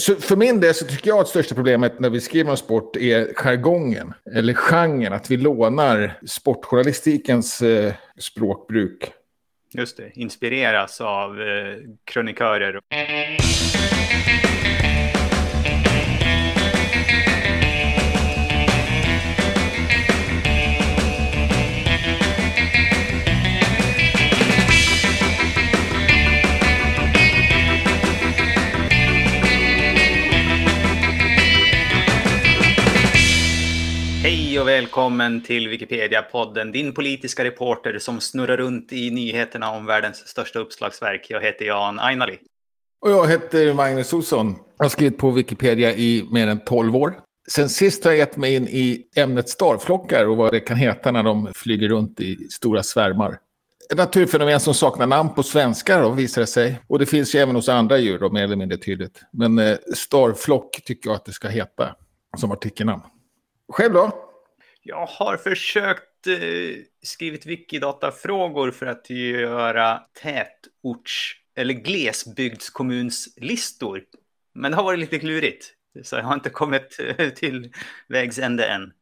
Så för min del så tycker jag att största problemet när vi skriver om sport är jargongen, eller genren, att vi lånar sportjournalistikens eh, språkbruk. Just det, inspireras av eh, krönikörer. Och välkommen till Wikipedia-podden, din politiska reporter som snurrar runt i nyheterna om världens största uppslagsverk. Jag heter Jan Ainali. Och jag heter Magnus Olsson. Jag har skrivit på Wikipedia i mer än 12 år. Sen sist har jag gett mig in i ämnet starflockar och vad det kan heta när de flyger runt i stora svärmar. Ett naturfenomen som saknar namn på svenska då, visar det sig. Och det finns ju även hos andra djur då, mer eller mindre tydligt. Men eh, starflock tycker jag att det ska heta som artikelnamn. Själv då? Jag har försökt eh, skrivit Wikidata-frågor för att göra tätorts eller glesbygdskommunslistor. Men det har varit lite klurigt. Så jag har inte kommit eh, till vägs ände än.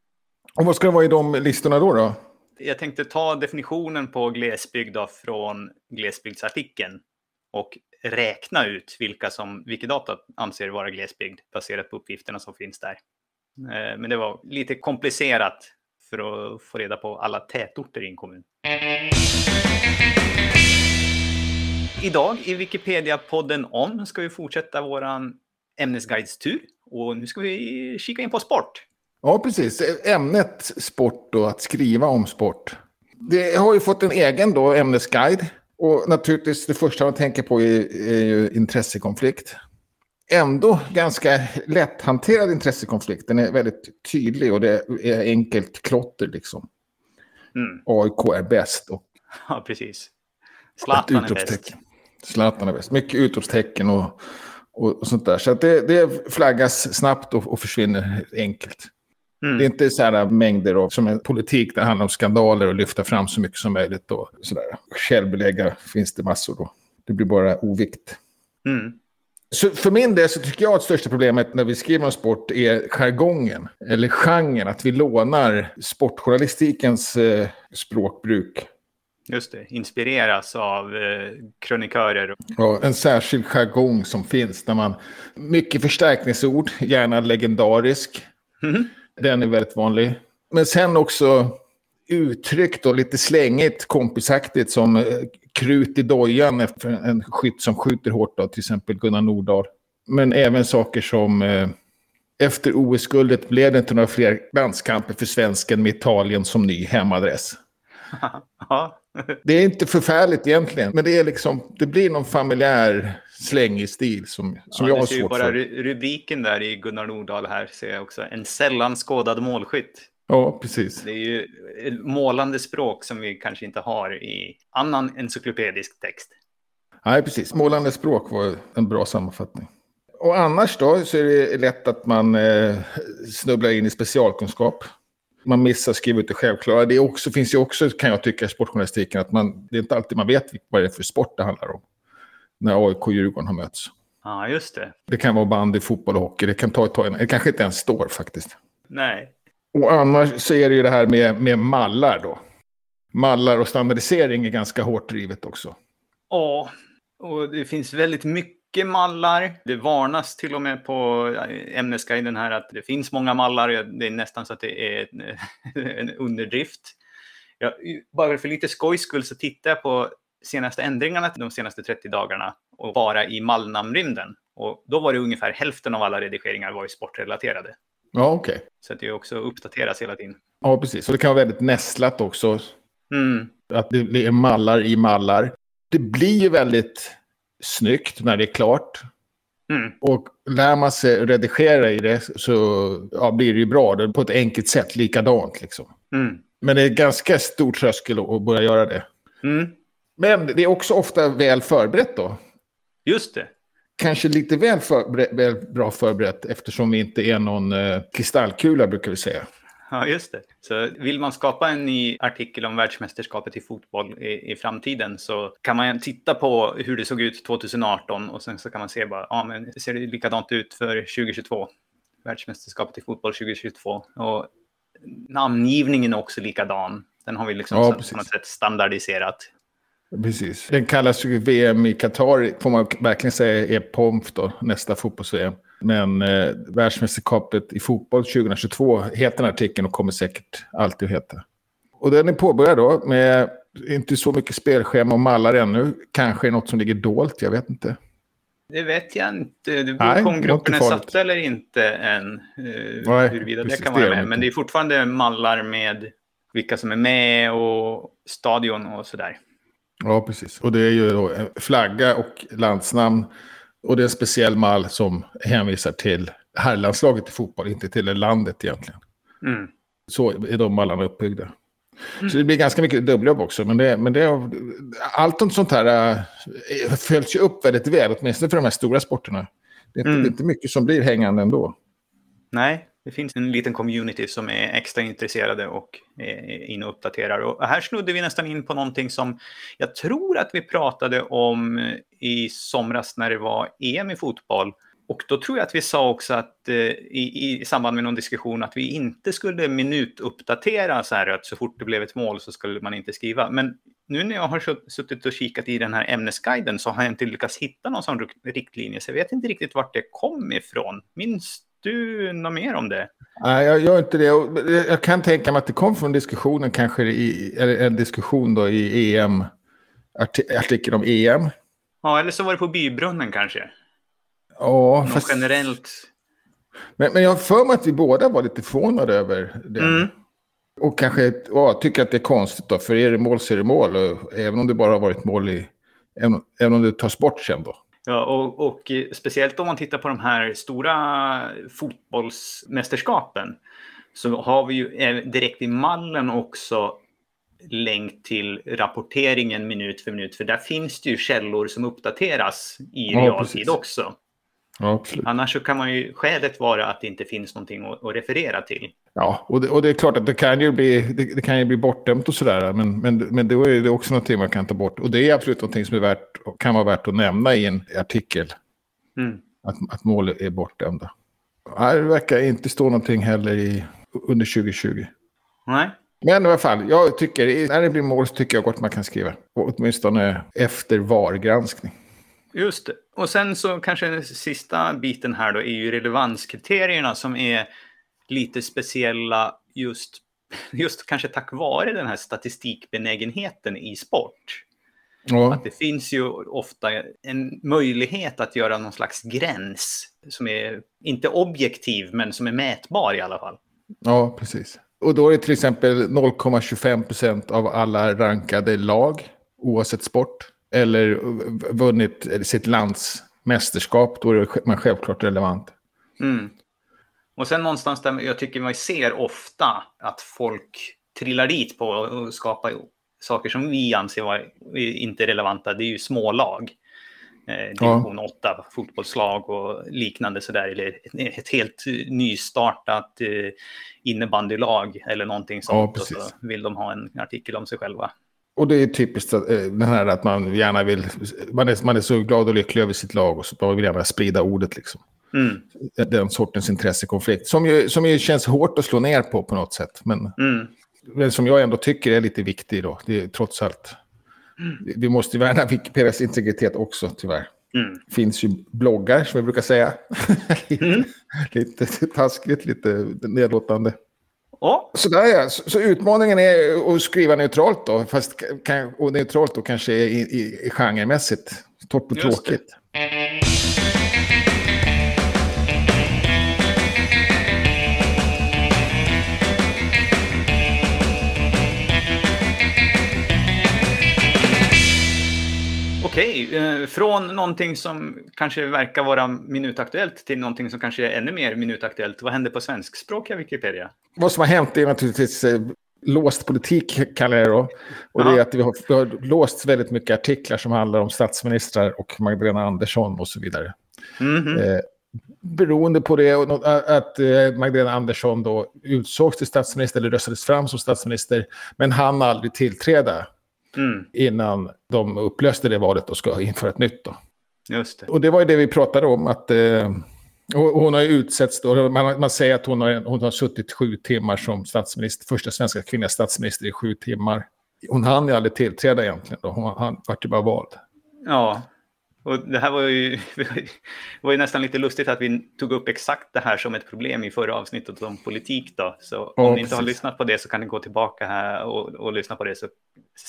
Och vad ska det vara i de listorna då? då? Jag tänkte ta definitionen på glesbygd från glesbygdsartikeln och räkna ut vilka som Wikidata anser vara glesbygd baserat på uppgifterna som finns där. Eh, men det var lite komplicerat för att få reda på alla tätorter i en kommun. Idag i Wikipedia-podden om ska vi fortsätta våran ämnesguidestur och nu ska vi kika in på sport. Ja, precis. Ämnet sport och att skriva om sport. Det har ju fått en egen då, ämnesguide. Och naturligtvis det första man tänker på är, är ju intressekonflikt ändå ganska lätthanterad intressekonflikt. Den är väldigt tydlig och det är enkelt klotter liksom. Mm. AIK är bäst. Och ja, precis. Zlatan är bäst. Zlatan är bäst. Mycket utropstecken och, och, och sånt där. Så det, det flaggas snabbt och, och försvinner enkelt. Mm. Det är inte så här mängder av som en politik där det handlar om skandaler och lyfta fram så mycket som möjligt. Och sådär. Självbelägga finns det massor då. Det blir bara ovikt. Mm. Så för min del så tycker jag att största problemet när vi skriver om sport är jargongen, eller genren, att vi lånar sportjournalistikens eh, språkbruk. Just det, inspireras av eh, krönikörer. Ja, en särskild jargong som finns där man, mycket förstärkningsord, gärna legendarisk. Mm. Den är väldigt vanlig. Men sen också uttryckt och lite slängigt, kompisaktigt som eh, krut i dojan efter en skytt som skjuter hårt, då, till exempel Gunnar Nordahl. Men även saker som eh, efter OS-guldet blev det inte några fler landskamper för svensken med Italien som ny hemadress. det är inte förfärligt egentligen, men det, är liksom, det blir någon familjär slängig stil som, som ja, jag har svårt bara för. Rubriken där i Gunnar Nordahl här ser jag också. En sällan skådad målskytt. Ja, precis. Det är ju målande språk som vi kanske inte har i annan encyklopedisk text. Nej, precis. Målande språk var en bra sammanfattning. Och annars då så är det lätt att man eh, snubblar in i specialkunskap. Man missar att skriva ut det självklara. Det också, finns ju också, kan jag tycka, i sportjournalistiken att man, det är inte alltid man vet vad det är för sport det handlar om. När AIK och Djurgården har mötts. Ja, just det. Det kan vara bandy, fotboll och hockey. Det kan ta ett tag. Det kanske inte ens står faktiskt. Nej, och annars så är det ju det här med, med mallar då. Mallar och standardisering är ganska hårt drivet också. Ja, och det finns väldigt mycket mallar. Det varnas till och med på ämnesguiden här att det finns många mallar. Det är nästan så att det är en underdrift. Jag, bara för lite skojs skull så tittar jag på senaste ändringarna de senaste 30 dagarna och bara i mallnamnrymden. Och då var det ungefär hälften av alla redigeringar var sportrelaterade. Ja, okej. Okay. Så att det också uppdateras hela tiden. Ja, precis. Och det kan vara väldigt nästlat också. Mm. Att det är mallar i mallar. Det blir ju väldigt snyggt när det är klart. Mm. Och lär man sig redigera i det så ja, blir det ju bra. Det på ett enkelt sätt, likadant liksom. Mm. Men det är ganska stor tröskel att börja göra det. Mm. Men det är också ofta väl förberett då. Just det kanske lite väl, för, väl bra förberett eftersom vi inte är någon eh, kristallkula brukar vi säga. Ja, just det. Så vill man skapa en ny artikel om världsmästerskapet i fotboll i, i framtiden så kan man titta på hur det såg ut 2018 och sen så kan man se bara, ja men ser det likadant ut för 2022? Världsmästerskapet i fotboll 2022. Och namngivningen är också likadan. Den har vi liksom Ja, på något sätt standardiserat. Precis. Den kallas ju VM i Qatar, får man verkligen säga är POMF då, nästa fotbolls-VM. Men eh, världsmästerskapet i fotboll 2022 heter den artikeln och kommer säkert alltid att heta. Och den är påbörjad då med inte så mycket spelschema och mallar ännu. Kanske är något som ligger dolt, jag vet inte. Det vet jag inte. Det beror på om det gruppen är satt eller inte än. eh, Nej, huruvida det precis, kan det vara är de med. Men det är fortfarande mallar med vilka som är med och stadion och sådär. Ja, precis. Och det är ju då flagga och landsnamn. Och det är en speciell mall som hänvisar till herrlandslaget i fotboll, inte till landet egentligen. Mm. Så är de mallarna uppbyggda. Så det blir ganska mycket dubbeljobb också. Men, det, men det, allt sånt här äh, följs ju upp väldigt väl, åtminstone för de här stora sporterna. Det är, inte, Mm. det är inte mycket som blir hängande ändå. Nej, det finns en liten community som är extra intresserade och är inne och uppdaterar. Och här snudde vi nästan in på någonting som jag tror att vi pratade om eh, i somras när det var EM i fotboll. Och då tror jag att vi sa också att eh, i, i samband med någon diskussion att vi inte skulle minutuppdatera så här att så fort det blev ett mål så skulle man inte skriva. Men nu när jag har suttit och kikat i den här ämnesguiden så har jag inte lyckats hitta någon sån riktlinje. Så jag vet inte riktigt vart det kom ifrån. Minns du något mer om det? Nej, jag gör inte det. Jag kan tänka mig att det kom från diskussionen kanske i, eller en diskussion då i EM, arti- artikeln om EM. Ja, eller så var det på bybrunnen kanske. Ja, Något fast, generellt. men, men jag har för mig att vi båda var lite förvånade över det. Mm. Och kanske ja, tycker att det är konstigt då, för är det mål så är det mål. Och även om det bara har varit mål i, även, även om det tas bort sen då. Ja, och, och eh, speciellt om man tittar på de här stora fotbollsmästerskapen så har vi ju eh, direkt i mallen också länk till rapporteringen minut för minut. För där finns det ju källor som uppdateras i Ja, realtid också. Ja, absolut. Annars så kan man ju skälet vara att det inte finns någonting att, att referera till. Ja, och det, och det är klart att det kan ju bli, det, det kan ju bli bortdömt och sådär. Men, men, men då är det också någonting man kan ta bort. Och det är absolut någonting som är värt, kan vara värt att nämna i en artikel. Mm. Att, att mål är bortdömda. Det verkar inte stå någonting heller i, under 2020. Nej. Men i alla fall, jag tycker, när det blir mål så tycker jag gott man kan skriva. Och åtminstone efter VAR-granskning. Just det. Och sen så kanske den sista biten här då är ju relevanskriterierna som är lite speciella just, just kanske tack vare den här statistikbenägenheten i sport. Ja, Att det finns ju ofta en möjlighet att göra någon slags gräns som är inte objektiv men som är mätbar i alla fall. ja, precis. Och då är det till exempel 0,25 procent av alla rankade lag, oavsett sport, eller vunnit sitt lands mästerskap, då är man självklart relevant. Mm. Och sen någonstans där jag tycker man ser ofta att folk trillar dit på att skapa saker som vi anser vara inte relevanta. Det är ju smålag. Eh, division 8, fotbollslag och liknande sådär. Eller ett, ett helt nystartat eh, innebandylag eller någonting sånt. och så vill de ha en artikel om sig själva. Och det är typiskt att, eh, det här att man gärna vill, man är, man är så glad och lycklig över sitt lag och så man vill gärna sprida ordet liksom. Mm. Den sortens intressekonflikt. Som ju, som ju känns hårt att slå ner på på något sätt. Men, Mm. men som jag ändå tycker är lite viktig då. Det är trots allt. Vi måste värna Wikipedias integritet också tyvärr. Mm. Finns ju bloggar som vi brukar säga. lite, lite taskigt, lite nedlåtande. Och, Sådär ja, så, så utmaningen är att skriva neutralt då. Fast och neutralt då kanske i, i, i genremässigt. Torrt och Just det. Okej, eh, från någonting som kanske verkar vara minutaktuellt till någonting som kanske är ännu mer minutaktuellt. Vad händer på svenskspråkiga Wikipedia? Vad som har hänt är naturligtvis eh, låst politik, kallar jag det då. Och det är att vi har, vi har låst väldigt mycket artiklar som handlar om statsministrar och Magdalena Andersson och så vidare. Mhm. Eh, beroende på det att Magdalena Andersson då utsågs till statsminister eller röstades fram som statsminister, men han aldrig tillträda mm. innan de upplöste det valet och ska införa ett nytt. Då. Just det. Och det var ju det vi pratade om, att eh, hon har utsetts då, man, man säger att hon har, hon har suttit sju timmar som statsminister, första svenska kvinnliga statsminister i sju timmar. Hon hann ju aldrig tillträda egentligen, då. hon han vart ju bara vald. Ja, och det här var ju, var ju nästan lite lustigt att vi tog upp exakt det här som ett problem i förra avsnittet om politik. Då. Så om ja, ni inte har lyssnat på det så kan ni gå tillbaka här och, och lyssna på det så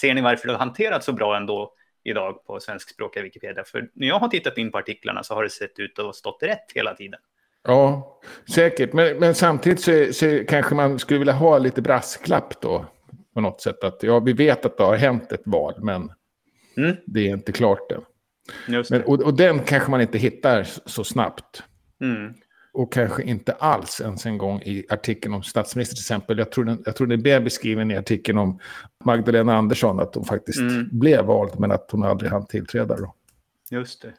ser ni varför det har hanterats så bra ändå idag på svenskspråkiga Wikipedia. För när jag har tittat in på artiklarna så har det sett ut att ha stått rätt hela tiden. Ja, säkert. Men, men samtidigt så, så, kanske man skulle vilja ha lite brasklapp då. På något sätt. Att, ja, vi vet att det har hänt ett val, men mm. det är inte klart än. Men, och, och, den kanske man inte hittar så snabbt. Mm. Och kanske inte alls ens en gång i artikeln om statsminister till exempel. Jag tror den, jag tror den är beskriven i artikeln om Magdalena Andersson, att hon faktiskt mm. blev vald, men att hon aldrig hann tillträda. Då. Just det.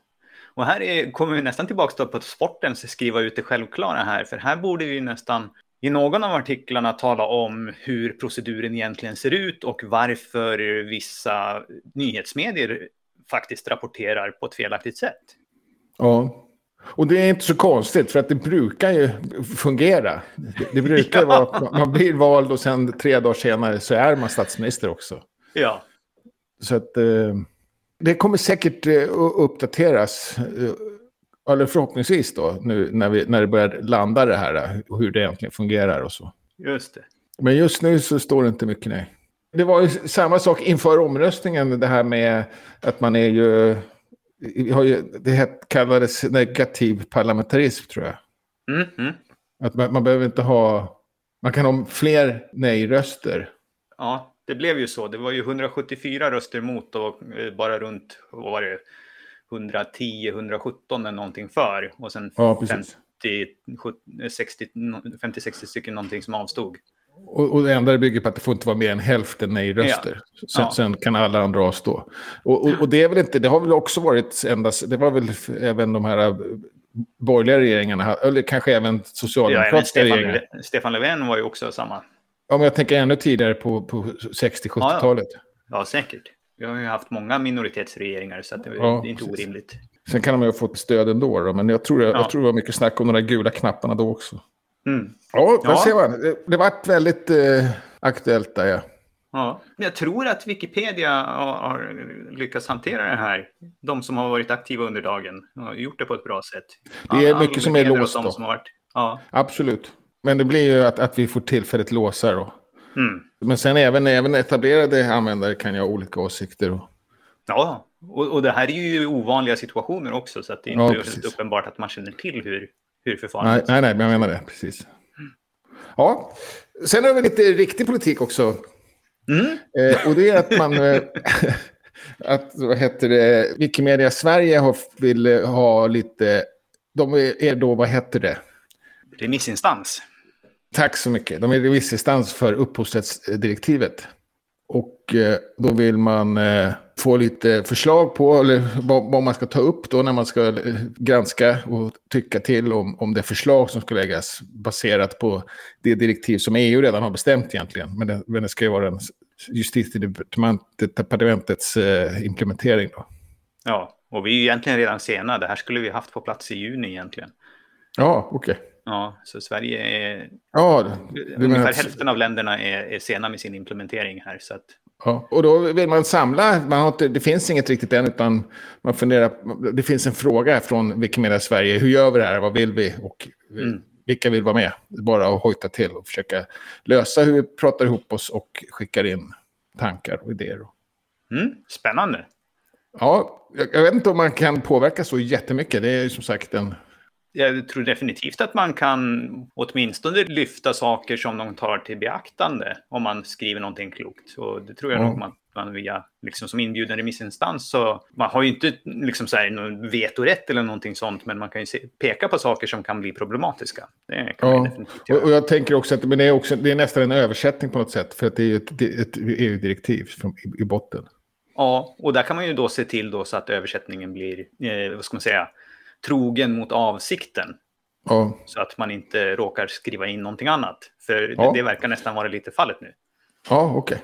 Och här är, kommer vi nästan tillbaka på sporten, så skriva ut det självklara här, för här borde vi nästan i någon av artiklarna tala om hur proceduren egentligen ser ut och varför vissa nyhetsmedier faktiskt rapporterar på ett felaktigt sätt. Ja, och det är inte så konstigt för att det brukar ju fungera. Det, det brukar ja. vara man blir vald och sen tre dagar senare så är man statsminister också. Ja. Så att eh, det kommer säkert eh, uppdateras. Eh, eller förhoppningsvis då, nu när, vi, när det börjar landa det här, hur det egentligen fungerar och så. Just det. Men just nu så står det inte mycket nej. Det var ju samma sak inför omröstningen, det här med att man är ju... ju det kallades negativ parlamentarism, tror jag. Mm, mm. Att man, man, behöver inte ha... Man kan ha fler nej-röster. Ja, det blev ju så. Det var ju 174 röster mot och eh, bara runt, vad var det, 110, 117 eller någonting för. Och sen ja, 50-60 stycken någonting som avstod. Och, och det enda det bygger på att det får inte vara mer än hälften nej-röster. Ja. Sen, ja. sen, kan alla andra avstå. Och, och, och, det är väl inte, det har väl också varit endast, det var väl även de här äh, borgerliga regeringarna, eller kanske även socialdemokratiska ja, regeringar. Stefan Löfven var ju också samma. Ja, men jag tänker ännu tidigare på, på 60-70-talet. Ja, ja. säkert. Vi har ju haft många minoritetsregeringar så det, ja, det är inte precis. orimligt. Sen kan de ju ha fått stöd ändå, då, men jag tror, jag, jag tror det var mycket snack om de där gula knapparna då också. Mm. Ja, där ja. ser man. Det, det varit väldigt eh, aktuellt där, ja. Ja, jag tror att Wikipedia har, har, lyckats hantera det här. De som har varit aktiva under dagen har gjort det på ett bra sätt. Det är All, mycket som är låst då. Som varit, ja. Absolut. Men det blir ju att, att vi får tillfälligt låsa då. Mm. Men sen även, även etablerade användare kan ju ha olika åsikter. Och... Ja, och, och det här är ju ovanliga situationer också. Så att det är inte ja, uppenbart att man känner till hur, hur förfarandet nej, nej, nej, men jag menar det. Precis. Ja, sen har vi lite riktig politik också. Mm. Eh, och det är att man... Eh, att, vad heter det, Wikimedia Sverige har, vill ha lite... De är, är då, vad heter det? Remissinstans. Tack så mycket. De är remissinstans för upphovsrättsdirektivet. Och eh, då vill man eh, få lite förslag på eller vad, vad, man ska ta upp då när man ska eh, granska och tycka till om, om det förslag som ska läggas baserat på det direktiv som EU redan har bestämt egentligen. Men det, men det ska ju vara en justitiedepartementets eh, implementering då. Ja, och vi är ju egentligen redan sena. Det här skulle vi haft på plats i juni egentligen. Ja, okej. Okay. Ja, så Sverige är... Ja, ungefär hälften av länderna är, är sena med sin implementering här. Så att... Ja, och då vill man samla, man har inte, det finns inget riktigt än, utan man funderar, det finns en fråga från Wikimedia Sverige, hur gör vi det här, vad vill vi och mm. vilka vill vara med? Bara att hojta till och försöka lösa hur vi pratar ihop oss och skickar in tankar och idéer. Mm, spännande. Ja, jag, jag vet inte om man kan påverka så jättemycket, det är som sagt en jag tror definitivt att man kan åtminstone lyfta saker som de tar till beaktande om man skriver någonting klokt. Och det tror jag mm. nog man, man via, liksom som inbjuden remissinstans, så man har ju inte liksom så här, någon vetorätt eller någonting sånt, men man kan ju se, peka på saker som kan bli problematiska. Det kan ja. definitivt göra. Och jag tänker också att men det, är också, det är nästan en översättning på något sätt, för att det är ju ett, ett EU-direktiv i, i botten. Ja, och där kan man ju då se till då så att översättningen blir, eh, vad ska man säga, trogen mot avsikten. Ja. Så att man inte råkar skriva in någonting annat. För Ja. det, det verkar nästan vara lite fallet nu. Ja, okej.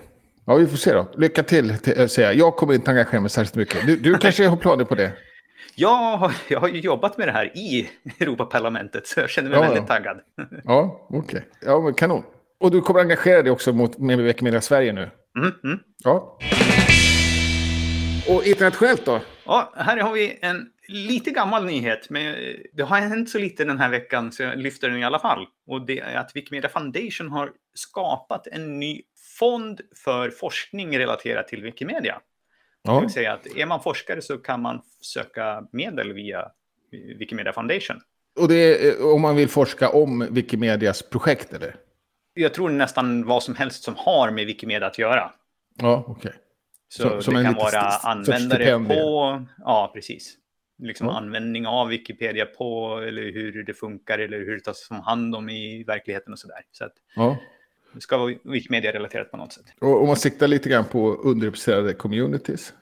Ja, vi får se då. Lycka till, till äh, säger jag. Jag kommer inte engagera mig särskilt mycket. Du, du kanske har planer på det? Jag har, jag har ju jobbat med det här i Europaparlamentet, så jag känner mig Ja, ja. väldigt taggad. Ja, okej. Ja, men kanon. Och du kommer engagera dig också mot, med Wikimedia Sverige nu? Mm, mm. Ja. Och internationellt då? Ja, här har vi en lite gammal nyhet, men det har hänt så lite den här veckan så jag lyfter den i alla fall. Och det är att Wikimedia Foundation har skapat en ny fond för forskning relaterat till Wikimedia. Det Ja. vill säga att är man forskare så kan man söka medel via Wikimedia Foundation. Och det är eh, om man vill forska om Wikimedias projekt, eller? Jag tror nästan vad som helst som har med Wikimedia att göra. Ja, okej. Så Som- som det kan vara användare på, ja precis. Liksom Ja. användning av Wikipedia på, eller hur det funkar, eller hur det tas om hand om i verkligheten och sådär. Så att Ja. det ska vara Wikimedia-relaterat på något sätt. Och om man siktar lite grann på underrepresenterade communities.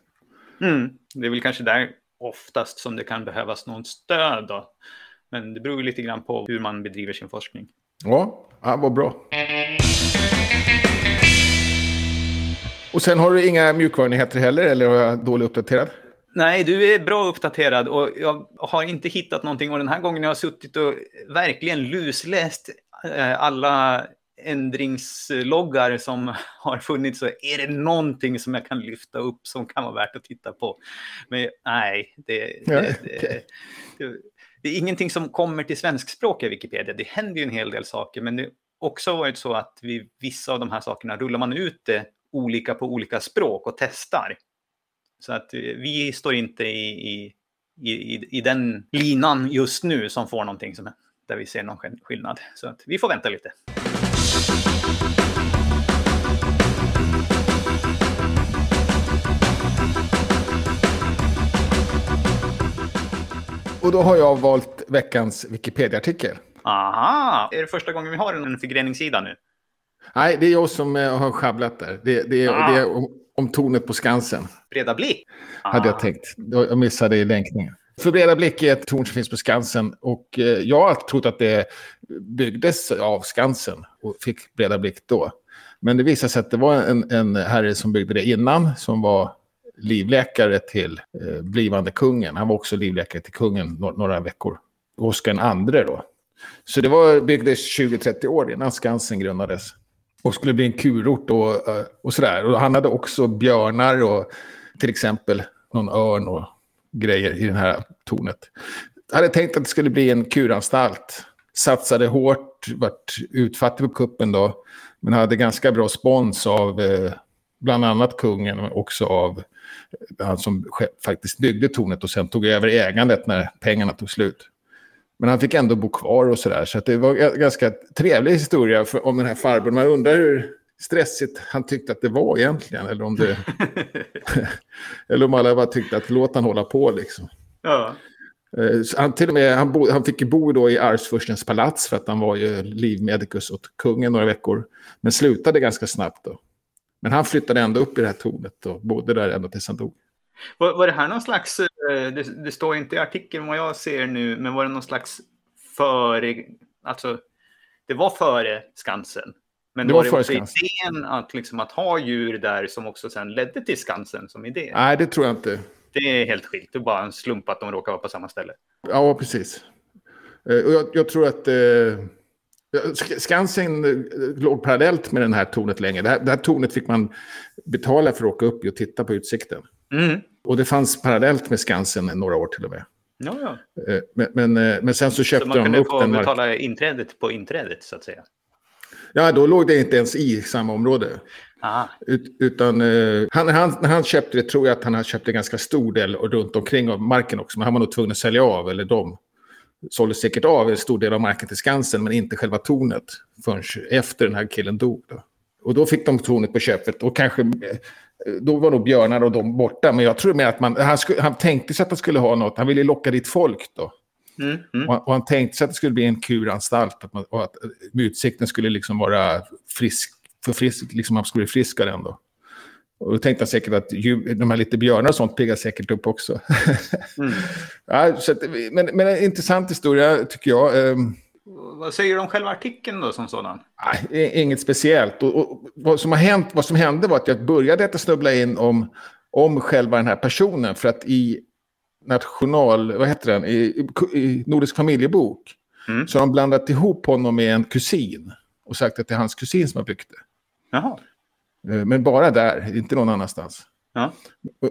Mm. Det är väl kanske där oftast som det kan behövas någon stöd då. Men det beror ju lite grann på hur man bedriver sin forskning. Ja, ja vad bra. Och sen har du inga mjukvarunyheter heller, eller har jag dåligt uppdaterad? Nej, du är bra uppdaterad och jag har inte hittat någonting. Och den här gången jag har suttit och verkligen lusläst eh, alla ändringsloggar som har funnits så är det någonting som jag kan lyfta upp som kan vara värt att titta på. Men nej, det, Nej, det, det, det, det är ingenting som kommer till svenskspråkiga Wikipedia. Det händer ju en hel del saker, men det har också varit så att vid vissa av de här sakerna rullar man ut det olika på olika språk och testar. Så att eh, vi står inte i, i, i, i den linan just nu som får någonting som, där vi ser någon skill- skillnad. Så att vi får vänta lite. Och då har jag valt veckans Wikipedia-artikel. Aha! Är det första gången vi har en förgreningssida nu? Nej, det är jag som eh, har schabblat där. Det, det, är- Ah. det är om, om tornet på Skansen, Breda blick? hade jag Ah. tänkt. Jag missade i länkningen. För Breda Blick är ett torn som finns på Skansen. Och eh, jag har trott att det byggdes av Skansen och fick Breda Blick då. Men det visade sig att det var en, en herre som byggde det innan, som var livläkare till eh, blivande kungen. Han var också livläkare till kungen no- några veckor. Oscar den andre då. Så det var, byggdes 20-30 år innan Skansen grundades. Och skulle bli en kurort och, eh, och sådär. Och han hade också björnar och till exempel någon örn och grejer i det här tornet. Jag hade tänkt att det skulle bli en kuranstalt. Satsade hårt, vart utfattig på kuppen då. Men hade ganska bra spons av eh, bland annat kungen, men också av eh, han som faktiskt byggde tornet och sen tog över ägandet när pengarna tog slut. Men han fick ändå bo kvar och sådär. Så att det var en ganska trevlig historia om den här farbrorn. Man undrar hur stressigt han tyckte att det var egentligen. Eller om, det, eller om alla bara tyckte att låt han hålla på liksom. ja. Eh, så Han, till och med, han, bo, han fick ju bo då i arvsfurstens palats för att han var ju livmedikus åt kungen några veckor. Men slutade ganska snabbt då. Men han flyttade ändå upp i det här tornet och bodde där ända tills han dog. Var, var det här någon slags, eh, det, det står inte i artikeln vad jag ser nu, men var det någon slags före, alltså det var före Skansen. Men Det var var det också Skansen. idén att, liksom, att ha djur där som också sen ledde till Skansen som idé? Nej, det tror jag inte. Det är helt skilt, det är bara en slump att de råkar vara på samma ställe. Ja, precis. Eh, Och jag, jag tror att eh, Sk- Skansen låg parallellt med den här tornet länge. Det här, det här tornet fick man betala för att åka upp och titta på utsikten. Mm. Och det fanns parallellt med Skansen några år till och med. Ja, ja. Eh, Men, men, eh, men sen så Så köpte man de kunde upp få den. mark- betala inträdet på inträdet så att säga. Ja, då låg det inte ens i samma område. Ah, Ut, utan eh, han, han, när han köpte det tror jag att han köpte en ganska stor del och runt omkring av marken också. Men han var nog tvungen att sälja av, eller de sålde säkert av en stor del av marken till Skansen, men inte själva tornet förrän efter den här killen dog. Då. Och då fick de tornet på köpet och kanske, då var nog björnar och de borta. Men jag tror mer att man, han, skulle, han tänkte sig att han skulle ha något, han ville locka dit folk då. mm, mm. Och, och han tänkte sig att det skulle bli en kuranstalt att man, och att eh, utsikten skulle liksom vara frisk, för frisk, liksom man skulle bli friskare ändå. Och då tänkte jag säkert att ju, de här lite björnar och sånt piggar säkert upp också. mm. ja, så att, men, men en intressant historia tycker jag. Um, vad säger du om själva artikeln då som sådan? Nej, inget speciellt. Och, och, vad, som har hänt, vad som hände var att jag började att snubbla in om, om själva den här personen. För att i national, vad heter den, i, i, Nordisk familjebok mm. så har de blandat ihop honom med en kusin. Och sagt att det är hans kusin som har byggt det. Jaha. Eh, men bara där, inte någon annanstans. Ja.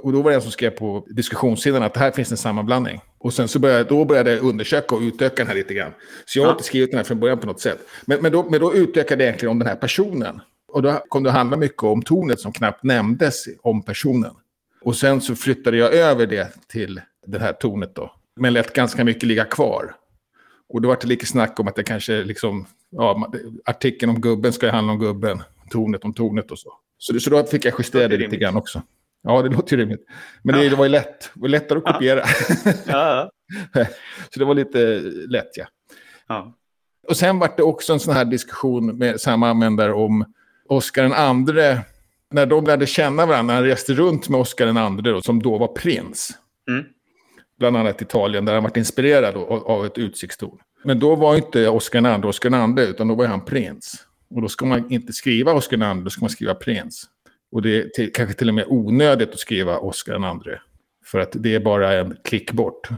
Och då var det en som skrev på diskussionssidan att det här finns en sammanblandning. Och sen så började, då började jag undersöka och utöka den här lite grann. Så jag har inte skrivit den här från början på något sätt. Men, men, då, men då utökade jag egentligen om den här personen. Och då kom det att handla mycket om tornet som knappt nämndes om personen. Och sen så flyttade jag över det till det här tornet då. Men lät ganska mycket ligga kvar. Och då var det lite snack om att det kanske liksom, ja, artikeln om gubben ska ju handla om gubben, tornet om tornet och så. Så, så då fick jag justera det lite grann också. Ja, det låter ju rimligt. Men det, det var ju lätt. Det var lättare att kopiera. Ja. så det var lite lätt, ja. ja. Och sen var det också en sån här diskussion med samma användare om Oscar den andre. När de lärde känna varandra, han reste runt med Oscar den andre då, som då var prins. Mm. Bland annat Italien, där han var inspirerad av, av ett utsiktstorn. Men då var inte Oscar den andre Oscar den andre, utan då var han prins. Och då ska man inte skriva Oscar den andre, då ska man skriva prins. Och det är till, kanske till och med onödigt att skriva Oscar den andre. För att det är bara en klick bort.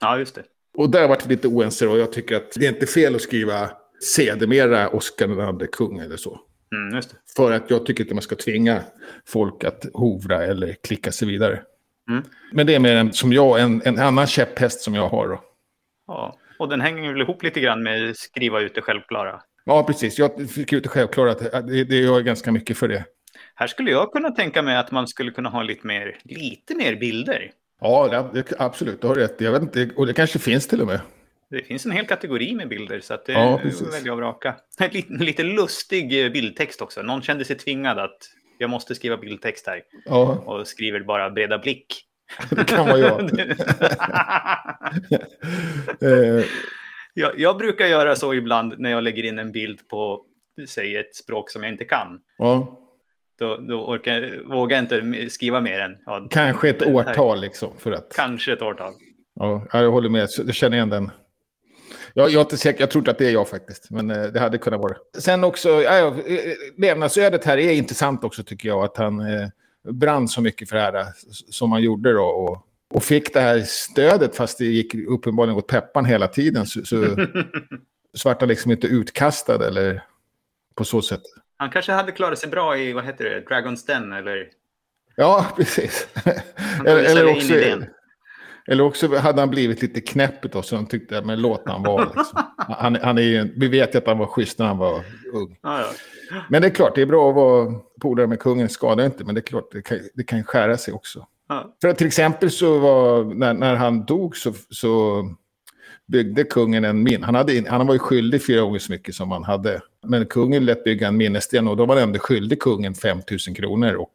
Ja, just det. Och där varit lite oense och jag tycker att det är inte fel att skriva sedermera Oscar den andre kung eller så. Mm, För att jag tycker inte man ska tvinga folk att hovra eller klicka sig vidare. Mm. Men det är mer en, som jag, en, en annan käpphäst som jag har. Då. Ja, och den hänger väl ihop lite grann med skriva ut det självklara. Ja, precis. Jag fick ut det självklara. Det, det gör ganska mycket för det. Här skulle jag kunna tänka mig att man skulle kunna ha lite mer, lite mer bilder. Ja, det, absolut. Du har rätt. Jag vet inte, och det kanske finns till och med. Det finns en hel kategori med bilder, så att det ja, väljer att vraka. Lite, lite lustig eh, bildtext också. Någon kände sig tvingad att jag måste skriva bildtext här. Ja. Och skriver bara breda blick. Det kan vara jag. Eh. jag. Jag brukar göra så ibland när jag lägger in en bild på, säg ett språk som jag inte kan. Ja. Då, då orkar, vågar jag inte skriva mer än... Ja, Kanske ett årtal liksom. För att... Kanske ett årtal. Ja, jag håller med. Jag känner igen den. Jag, jag är inte säker, jag tror inte att det är jag faktiskt. Men eh, det hade kunnat vara Sen också, ja, eh, levnadsödet här är intressant också tycker jag. Att han eh, brann så mycket för det här eh, som han gjorde då. Och, och fick det här stödet fast det gick uppenbarligen åt peppan hela tiden. Så, så, så vart han liksom inte utkastad eller på så sätt. Han kanske hade klarat sig bra i, vad heter det, Dragon's Den eller? Ja, precis. eller, eller, också, eller också hade han blivit lite knäpp då, så de tyckte, men låt han vara. Liksom. Han, han är ju, vi vet ju att han var schysst när han var ung. Ja, ja. Men det är klart, det är bra att vara polare med kungen, skadar inte, men det är klart, det kan, det kan skära sig också. Ja. För att till exempel så var, när, när han dog så, så byggde kungen en min. Han, hade, han var ju skyldig fyra gånger så mycket som han hade. Men kungen lät bygga en minnessten och då var ändå skyldig kungen 5 000 kronor och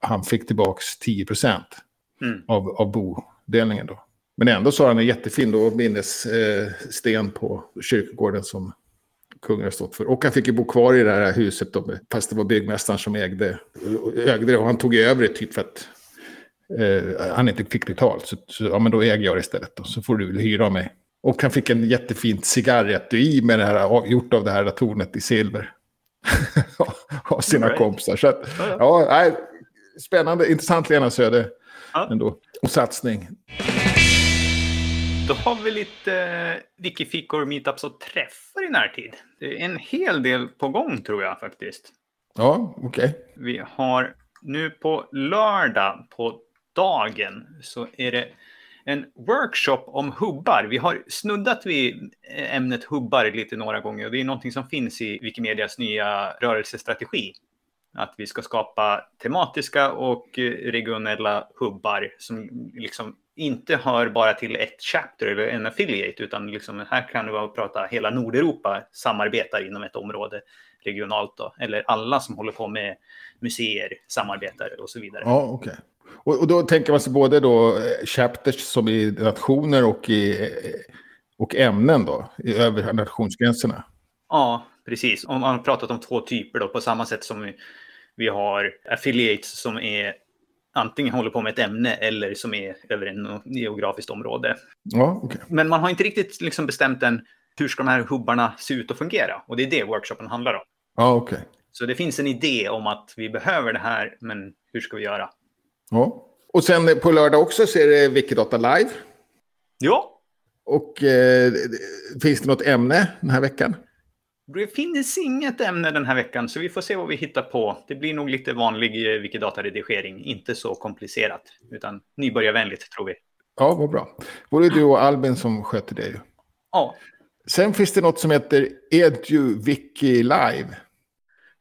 han fick tillbaka 10 procent mm. av, av bodelningen då. Men ändå så har han en jättefin då, minnessten på kyrkogården som kungen har stått för. Och han fick ju bo kvar i det här huset då, fast det var byggmästaren som ägde, ägde det. Och han tog över det typ för att eh, han inte fick betalt. Så, så, ja, men då äger jag det istället. Då, så får du hyra mig. Och han fick en jättefint cigarretui med det här, gjort av det här tornet i silver. av sina right. kompisar. Så att, ja, nej, spännande, intressant Lena Söder ja. ändå. Och satsning. Då har vi lite Wikifikor, meetups och träffar i närtid. Det är en hel del på gång tror jag faktiskt. Ja, okej. Okay. Vi har nu på lördag på dagen så är det en workshop om hubbar. Vi har snuddat vid eh, ämnet hubbar lite några gånger och det är någonting som finns i Wikimedias nya rörelsestrategi. Att vi ska skapa tematiska och eh, regionella hubbar som liksom inte hör bara till ett chapter eller en affiliate, utan liksom här kan vi prata hela Nordeuropa samarbetar inom ett område regionalt då, eller alla som håller på med museer samarbetar och så vidare. Ja, okej. Okay. Och, och, då tänker man sig både då eh, chapters som i nationer och, i, eh, och ämnen då, över nationsgränserna? Ja, precis. Om man har pratat om två typer då, på samma sätt som Vi har affiliates som är antingen håller på med ett ämne eller som är över en geografiskt område. Ja, okay. Men man har inte riktigt liksom bestämt än hur ska de här hubbarna se ut och fungera? Och det är det workshopen handlar om. Ja. Okay. Så det finns en idé om att vi behöver det här, men hur ska vi göra? Ja. Och sen på lördag också så är det Wikidata Live. Ja. Och eh, finns det något ämne den här veckan? Det finns inget ämne den här veckan, så vi får se vad vi hittar på. Det blir nog lite vanlig eh, Wikidata-redigering, inte så komplicerat, utan nybörjarvänligt tror vi. Ja, vad bra. Både du och Albin som sköter det ju. Ja. Sen finns det något som heter EduWiki Live.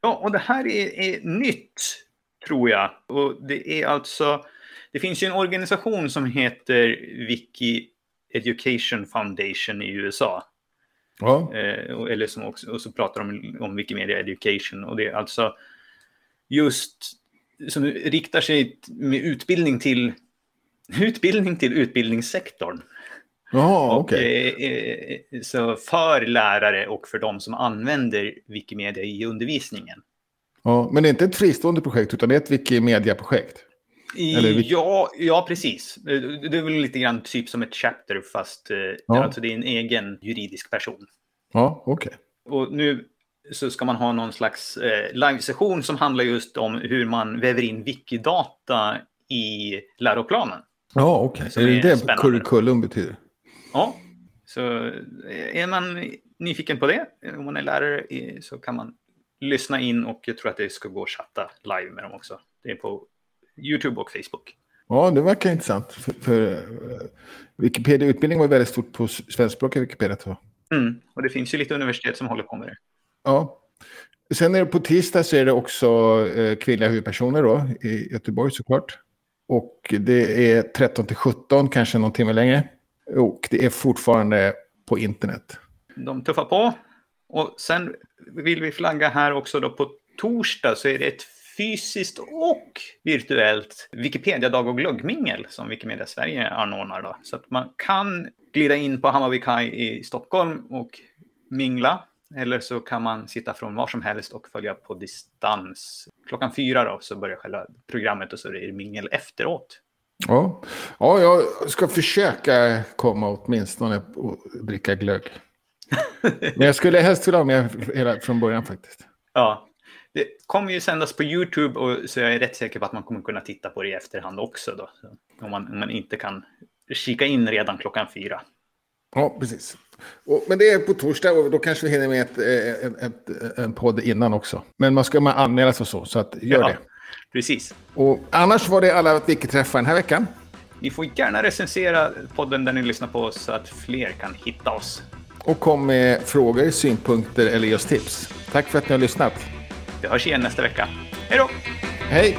Ja, och det här är, är nytt, tror jag. Och det är alltså... Det finns ju en organisation som heter Wiki Education Foundation i USA. Ja. Eh, eller som också, och så pratar de om Wikimedia Education. Och det är alltså just som riktar sig med utbildning till utbildning till utbildningssektorn. Jaha, okej. Okay. Eh, eh, så för lärare och för de som använder Wikimedia i undervisningen. Ja, men det är inte ett fristående projekt utan det är ett Wikimedia-projekt? Eller... Ja, ja, precis. Det är väl lite grann typ som ett chapter fast eh, ja. alltså det är en egen juridisk person. Ja, okej. Okay. Och nu så ska man ha någon slags eh, live-session som handlar just om hur man väver in wikidata i läroplanen. Ja, okej. Okay. Är det är det curriculum betyder? Ja, så är man nyfiken på det, om man är lärare, så kan man lyssna in och jag tror att det ska gå att chatta live med dem också. Det är på YouTube och Facebook. Ja, det verkar intressant. För, för uh, Wikipedia-utbildning var väldigt stort på svenskspråkiga Wikipedia. Så. Mm, och det finns ju lite universitet som håller på med det. Ja. Sen är det på tisdag så är det också uh, kvinnliga huvudpersoner då, i Göteborg såklart. Och det är 13 till 17, kanske någon timme längre. Och det är fortfarande på internet. De tuffar på. Och sen vill vi flagga här också då på torsdag så är det ett fysiskt och virtuellt Wikipedia-dag och glöggmingel som Wikimedia Sverige anordnar. Då. Så att man kan glida in på Hammarby Kaj i Stockholm och mingla. Eller så kan man sitta från var som helst och följa på distans. Klockan fyra då så börjar själva programmet och så är det mingel efteråt. Ja. ja, jag ska försöka komma åtminstone och dricka glögg. Men jag skulle helst vilja ha med hela från början faktiskt. Ja, det kommer ju sändas på YouTube och så jag är rätt säker på att man kommer kunna titta på det i efterhand också då. Om man, om man inte kan kika in redan klockan fyra. Ja, precis. Och, men det är på torsdag och då kanske vi hinner med ett, ett, ett, en podd innan också. Men man ska man anmäla sig så, så att gör ja, det. Precis. Och annars var det alla Wiki-träffar den här veckan. Ni får gärna recensera podden där ni lyssnar på oss så att fler kan hitta oss. Och kom med frågor, synpunkter eller just tips. Tack för att ni har lyssnat. Vi hörs igen nästa vecka. Hej då! Hej!